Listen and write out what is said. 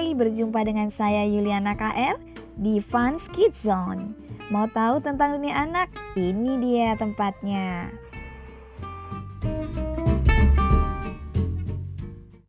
Hai, berjumpa dengan saya Yuliana KR di Fun Kids Zone. Mau tahu tentang dunia anak? Ini dia tempatnya.